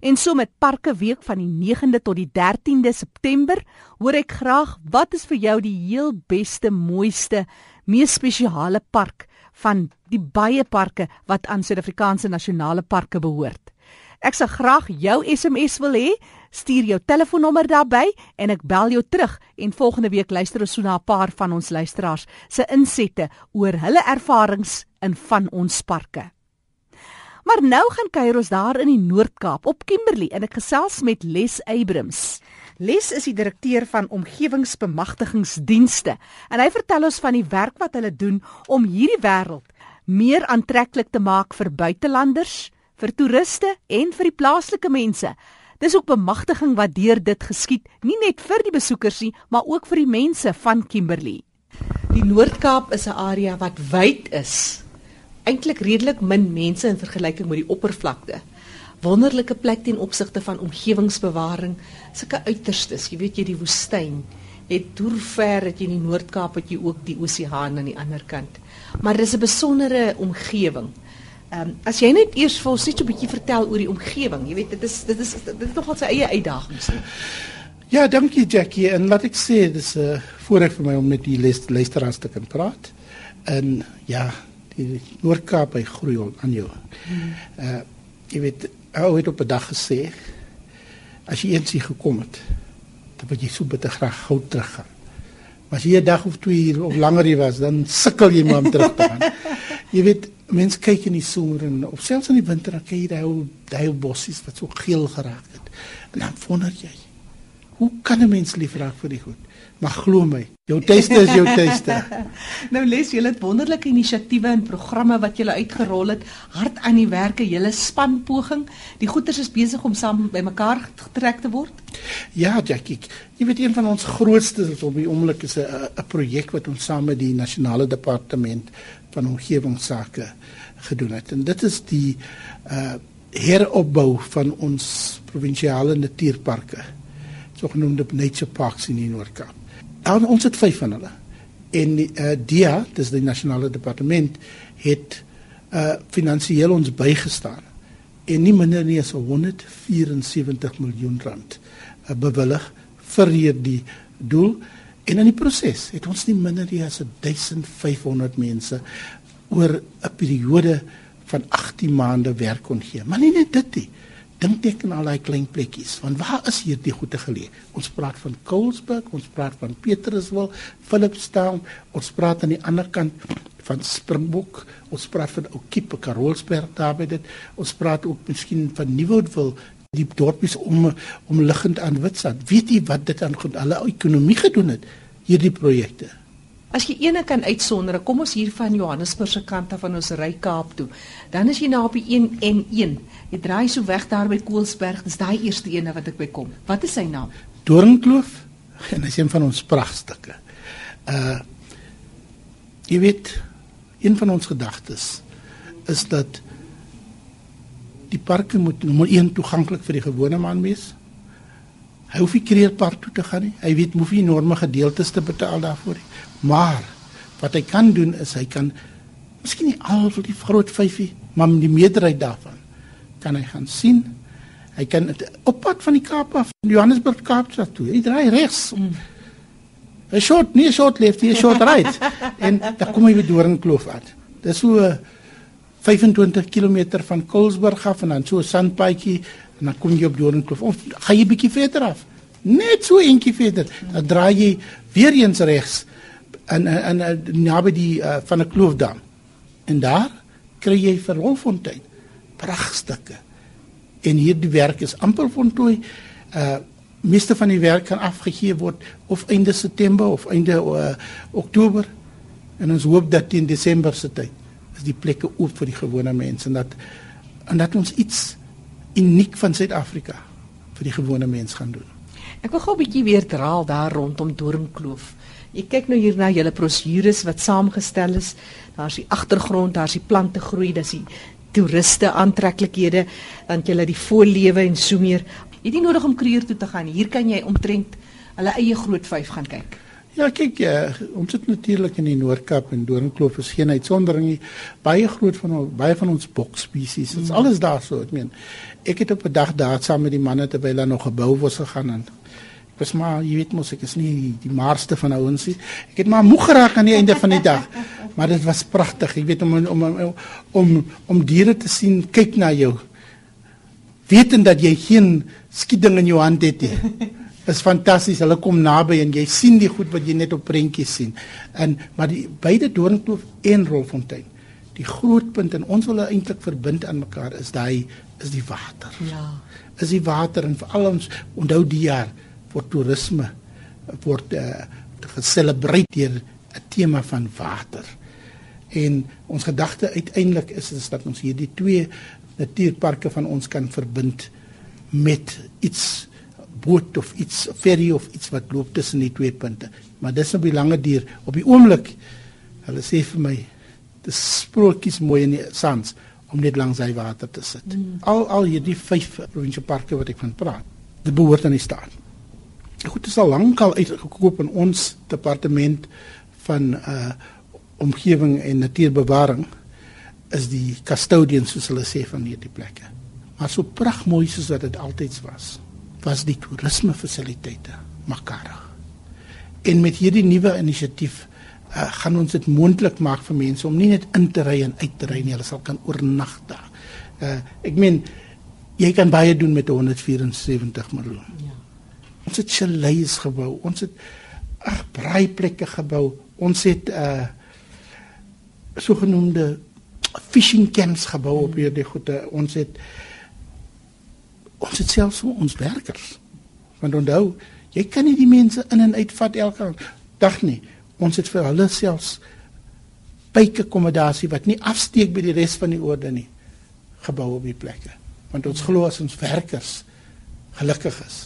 En so met Parke Week van die 9de tot die 13de September, hoor ek graag wat is vir jou die heel beste, mooiste, mees spesiale park van die baie parke wat aan Suid-Afrikaanse nasionale parke behoort. Ek sal graag jou SMS wil hê. Stuur jou telefoonnommer daarby en ek bel jou terug en volgende week luister ons so na 'n paar van ons luisteraars se insette oor hulle ervarings in van ons parke. Maar nou gaan kuier ons daar in die Noord-Kaap op Kimberley en ek gesels met Les Abrams. Les is die direkteur van omgewingsbemagtigingsdienste en hy vertel ons van die werk wat hulle doen om hierdie wêreld meer aantreklik te maak vir buitelanders vir toeriste en vir die plaaslike mense. Dis ook bemagtiging wat deur dit geskied, nie net vir die besoekers nie, maar ook vir die mense van Kimberley. Die Noord-Kaap is 'n area wat wyd is. Eintlik redelik min mense in vergelyking met die oppervlakte. Wonderlike plek ten opsigte van omgewingsbewaring, sulke uiterstes, jy weet jy die woestyn. Net deur ver het jy in die Noord-Kaap het jy ook die oseaan aan die ander kant. Maar dis 'n besondere omgewing. Ehm um, as jy net eers vir ons net so 'n bietjie vertel oor die omgewing. Jy weet dit is dit is dit is nogal sy eie uitdagings. Ja, dankie Jackie. En laat ek sê dis 'n uh, voorreg vir my om met die luisteraars te kan praat. En ja, die Noord-Kaap hy groei aan jou. Uh jy weet, ou het op 'n dag gesê as jy eens hier gekom het, dan wil jy so bitter graag gou teruggaan. Maar as jy 'n dag of twee hier of langer hier was, dan sukkel jy maar om terug te gaan. jy weet mense kyk in die somer en of selfs in die winter dan kyk jy daai ou daai bossies wat so geel geraak het. En dan wonder jy, hoe kan 'n mens lief raak vir die goed? Maar glo my, jou tuiste is jou tuiste. nou les julle het wonderlike inisiatiewe en programme wat julle uitgerol het, hard aan die werke, julle spanpoging. Die goeters is besig om saam bymekaar getrek te word. Ja, Jackie. Jy weet een van ons grootstes op die oomblik is 'n projek wat ons saam met die nasionale departement van omgewingsake gedoen het. En dit is die uh heropbou van ons provinsiale natuurparke. Sogenoemde nature parks in die Noord-Kaap. En ons het 5 van hulle. En die uh DIA, dis die nasionale departement het uh finansiëel ons bygestaan en nie minder nie as 174 miljoen rand uh, bewillig vir hierdie doel En in die proses het ons nie minder as 1500 mense oor 'n periode van 18 maande werk kon gee. Maar nie net dit nie. Dink net aan al daai klein plekkies. Want waar is hierdie goede geleë? Ons praat van Colesberg, ons praat van Petruswil, Philipstown, ons praat aan die ander kant van Springbok, ons praat van Oukiep, Karolsberg daar by dit. Ons praat ook miskien van Nieuwoudtville die dorpies om om liggend aan Witstrand. Weet jy wat dit aan hulle ekonomie gedoen het? hierdie projekte. As jy ene kan uitsonder, kom ons hier van Johannesburg se kant af van ons ry Kaap toe. Dan is jy nou op die 1N1. Jy draai so weg daar by Koelsberg. Dis daai eerste ene wat ek by kom. Wat is sy naam? Doringkloof. En dis een van ons prachtstukke. Uh jy weet, een van ons gedagtes is dat die parke moet nommer 1 toeganklik vir die gewone man wees. Hy hoef nie kreerpark toe te gaan nie. Hy weet hoef nie enorme gedeeltes te betaal daarvoor nie. Maar wat hy kan doen is hy kan miskien nie al vir die groot vyfie, maar die meerderheid daarvan kan hy gaan sien. Hy kan op pad van die Kaap af, Johannesburg Kaapstad toe. Hy draai regs. Mm. Hy short nie short left, hy short right. en dan kom hy weer deur in Kloof uit. Dis so 25 km van Kolsberg af en dan so 'n sandpaadjie en dan kom jy op Doringkloof of gaan jy bietjie verder af net so eentjie verder dan draai jy weer eens regs en en naby die uh, van 'n kloofdam en daar kry jy vir Rolfontein pragtstukke en hierdie werk is amper voltooi uh meeste van die werk kan afgegee word of einde September of einde uh, Oktober en ons hoop dat teen Desember se tyd is die plekke oop vir die gewone mense en dat en dat ons iets uniek van Suid-Afrika vir die gewone mens gaan doen. Ek wil gou 'n bietjie weer draal daar rondom Doringkloof. Jy kyk nou hier na julle brosjures wat saamgestel is. Daar's die agtergrond, daar's die plante groei, dis die toeriste aantreklikhede, dan jy die voorlewe en so meer. Jy het nie nodig om kruier toe te gaan. Hier kan jy omtrent hulle eie groot vyf gaan kyk. Ja, kyk, uh, ons het natuurlik in die Noord-Kaap en Doringkloof is geen uitsondering nie. Baie groot van baie van ons bokspesies. Dit's mm. alles daar so, ek meen. Ek het op 'n dag daar saam met die manne terwyl hulle nog gebou was gegaan en ek was maar, jy weet mos ek is nie die maarste van ouens nie. Ek het maar moeg geraak aan die einde van die dag. Maar dit was pragtig. Jy weet om om om om, om diere te sien kyk na jou. Wetend dat jy geen skieding in jou hand het nie is fantasties. Hulle kom naby en jy sien die goed wat jy net op prentjies sien. En maar die beide Doringkloof en Rolfontein, die groot punt en ons wil hulle eintlik verbind aan mekaar is daai is die water. Ja. Is die water en veral ons onthou die jaar vir toerisme word uh, geselebreer deur 'n tema van water. En ons gedagte uiteindelik is is dat ons hierdie twee natuurparke van ons kan verbind met iets boot of iets ferry of iets wat loop tussen die twee punte. Maar dis 'n belange duur op die oomblik. Hulle sê vir my dis sprokies mooi in die sands om net langs hy water te sit. Mm. Al al hierdie vyf provinsiale parke wat ek van praat, dit behoort aan die staat. Goed, is al lank al uitgekoop in ons departement van uh omgewing en natuurbewaring is die custodians soos hulle sê van hierdie plekke. Maar so pragmooi soos wat dit altyd was was die toerisme fasiliteite makarig. En met hierdie nuwe inisiatief uh, gaan ons dit moontlik maak vir mense om nie net in te ry en uit te ry nie, hulle sal kan oornag daar. Uh, ek meen jy kan baie doen met 174 miljoen. Ja. Ons het chalets gebou, ons het ag braaiplekke gebou. Ons het uh sogenaamde fishing camps gebou op hierdie goede. Ons het ons het selfs vir ons werkers. Want onthou, jy kan nie die mense in en uit vat elke dag nie. Ons het vir hulle selfs byke akkommodasie wat nie afsteek by die res van die orde nie gebou op die plekke. Want ons glo as ons werkers gelukkig is,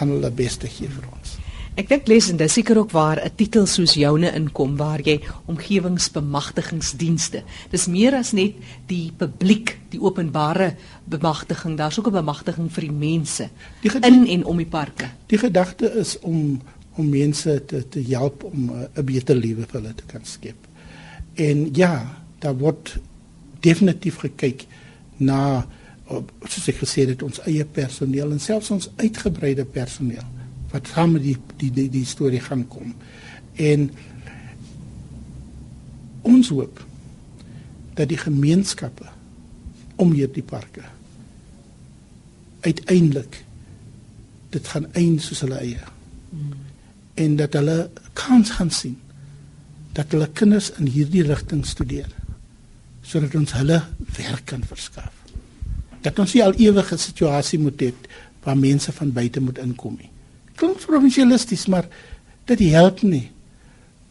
gaan hulle beste gee vir ons. Ek dink les en dis seker ook waar 'n titel soos joune inkom waar jy omgewingsbemagtigingsdienste. Dis meer as net die publiek, die openbare bemagtiging, daar's ook 'n bemagtiging vir die mense die in en om die parke. Die gedagte is om om mense te te help om 'n beter lewe vir hulle te kan skep. En ja, daar word definitief gekyk na soos ek gesê het ons eie personeel en selfs ons uitgebreide personeel wat saam met die die die, die storie gaan kom. En ons hoop dat die gemeenskappe om hierdie parke uiteindelik dit gaan eind soos hulle eie. Hmm. En dat hulle kans gaan sien dat hulle kinders in hierdie rigting studeer sodat ons hulle werk kan verskaf. Dat ons nie al ewige situasie moet hê waar mense van buite moet inkom nie klink provinsialisties, maar dit help nie.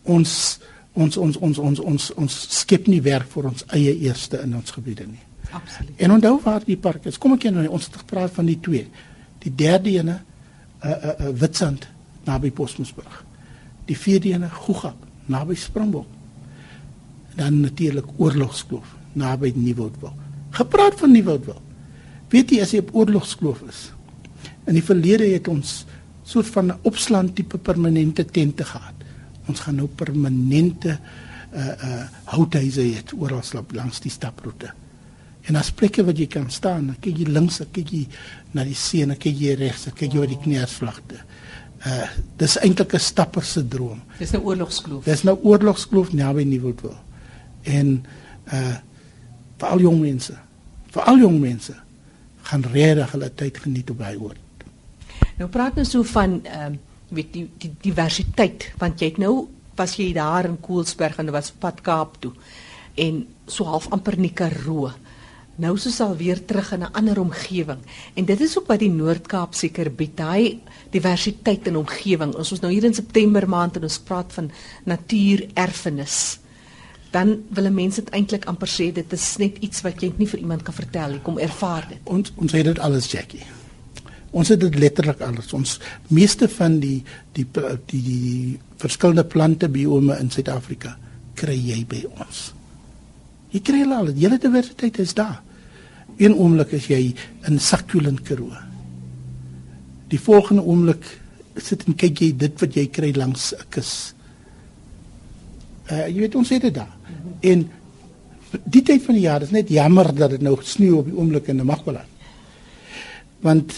Ons ons ons ons ons ons ons skep nie werk vir ons eie eerste in ons gebiede nie. Absoluut. En onthou waar die park is. Kom ek nou ons het gepraat van die twee. Die derde ene uh uh, uh Witstrand naby Posmosburg. Die vierde ene Gugap naby Springbok. Dan natuurlik Oorlogskloof naby Nieuwoudtville. Gepraat van Nieuwoudtville. Weet jy as jy op Oorlogskloof is? In die verlede het ons soort van 'n opslaan tipe permanente tente gehad. Ons gaan nou permanente uh uh houthuise hê oral langs die staproete. En as plekke waar jy kan staan, dan kyk jy links, kyk jy na die see, dan kyk jy regs, kyk jy oor die kneusvlagte. Uh dis eintlik 'n stapper se droom. Dis nou oorlogskloof. Dis nou oorlogskloof naby Nieuwoudtville. En uh vir al jong mense, vir al jong mense gaan regtig hulle tyd geniet op hy oor. Nou praat ons so van ehm uh, weet die, die diversiteit want jy het nou was jy daar in Koelsberg en was pad Kaap toe en so half amper nie Karoo. Nou sou sal weer terug in 'n ander omgewing en dit is ook wat die Noord-Kaap seker bied, daai diversiteit in omgewing. Ons is nou hier in September maand en ons praat van natuurerfenis. Dan wil mense dit eintlik amper sê dit is net iets wat jy nie vir iemand kan vertel nie, kom ervaar dit. Ons ons het dit alles Jackie. Ons het dit letterlik alles. Ons meeste van die die die die, die verskillende plante biome in Suid-Afrika kry jy by ons. Jy kry hulle al. Die hele diversiteit is daar. Een oomblik is jy in Sakkulin Karoo. Die volgende oomblik sit en kyk jy dit wat jy kry langs 'n kus. Uh jy weet ons het dit daar. En die tyd van die jaar is net jammer dat dit nou sneeu op die oomblik in Magbalan. Want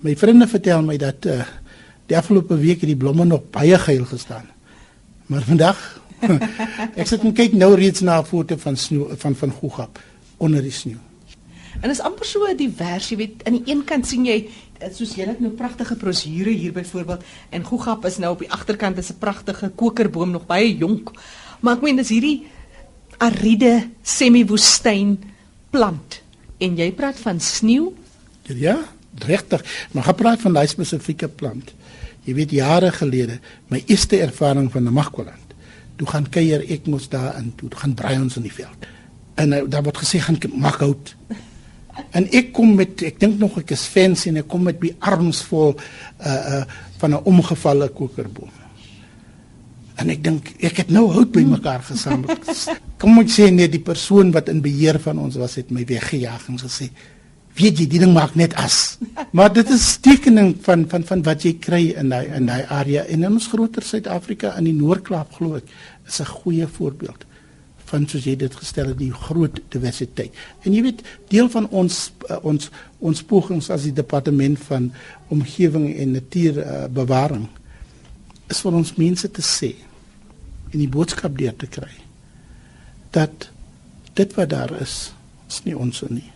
my vriende vertel my dat uh die afgelope week het die blomme nog baie geel gestaan. Maar vandag ek sit en kyk nou reeds na 'n foto van sneeu van van Gugap onder die sneeu. En is amper so 'n diversie, weet, aan die een kant sien jy eh, soos jy net nou pragtige prosure hier byvoorbeeld en Gugap is nou op die agterkant is 'n pragtige kokerboom nog baie jonk. Maar ek meen dis hierdie ariede semi-woestyn plant en jy praat van sneeu? Ja, regtig. Maar gaan praat van daai spesifieke plant. Jy weet jare gelede, my eerste ervaring van 'n Magkoland. Toe gaan kuier ek mos daar in, toe gaan braai ons in die veld. En uh, daar word gesê gaan maak hout. En ek kom met ek dink nog ek is fancy en ek kom met my arms vol uh uh van 'n omgevalle kokerboom. En ek dink ek het nou hout bymekaar gesamel. kom ek sê net die persoon wat in beheer van ons was het my weggejaag en gesê weet jy die ding maak net as. Maar dit is tekening van van van wat jy kry in daai in daai area en in ons groter Suid-Afrika in die Noord-Kaap glo ek is 'n goeie voorbeeld van soos jy dit gestel het die groot diversiteit. En jy weet deel van ons uh, ons ons pogings as die departement van omgewing en natuurbewaring uh, is vir ons mense te sê en die boodskap deur te kry dat dit wat daar is is nie ons nie.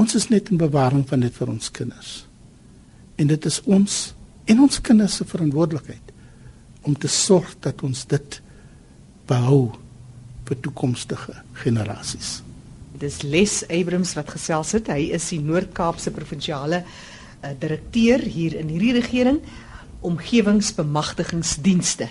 Ons is net in bewaring van dit vir ons kinders. En dit is ons en ons kinders se verantwoordelikheid om te sorg dat ons dit behou vir toekomstige generasies. Dis Les Abrams wat gesels het. Hy is die Noord-Kaapse provinsiale uh, direkteur hier in hierdie regering omgewingsbemagtigingsdienste.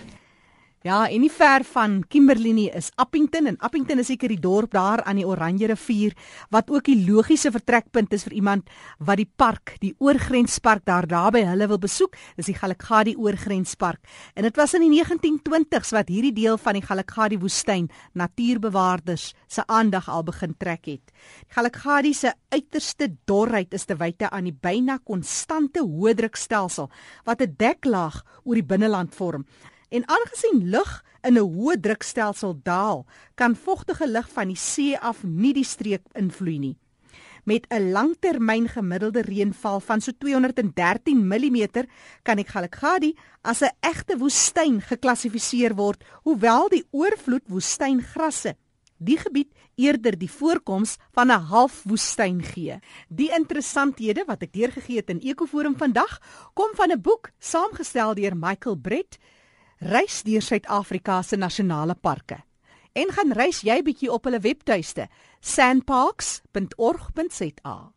Ja, en nie ver van Kimberley nie is Appington en Appington is seker die dorp daar aan die Oranje rivier wat ook die logiese vertrekpunt is vir iemand wat die park, die oorgrenspark daar naby hulle wil besoek. Dis die Galagadi oorgrenspark. En dit was in die 1920s wat hierdie deel van die Galagadi woestyn natuurbewaarders se aandag al begin trek het. Galagadi se uiterste dorheid is te wyte aan die byna konstante hoë drukstelsel wat 'n deklaag oor die binneland vorm. En aangesien lug in 'n hoë drukstelsel daal, kan vogtige lug van die see af nie die streek invloei nie. Met 'n langtermyn gemiddelde reënval van so 213 mm kan ek Galagadi as 'n egte woestyn geklassifiseer word, hoewel die oorvloed woestyngrasse die gebied eerder die voorkoms van 'n halfwoestyn gee. Die interessanthede wat ek deurgegee het in Ekoforum vandag, kom van 'n boek saamgestel deur Michael Brett reis deur Suid-Afrika se nasionale parke. En gaan reis jy bietjie op hulle webtuiste sandparks.org.za.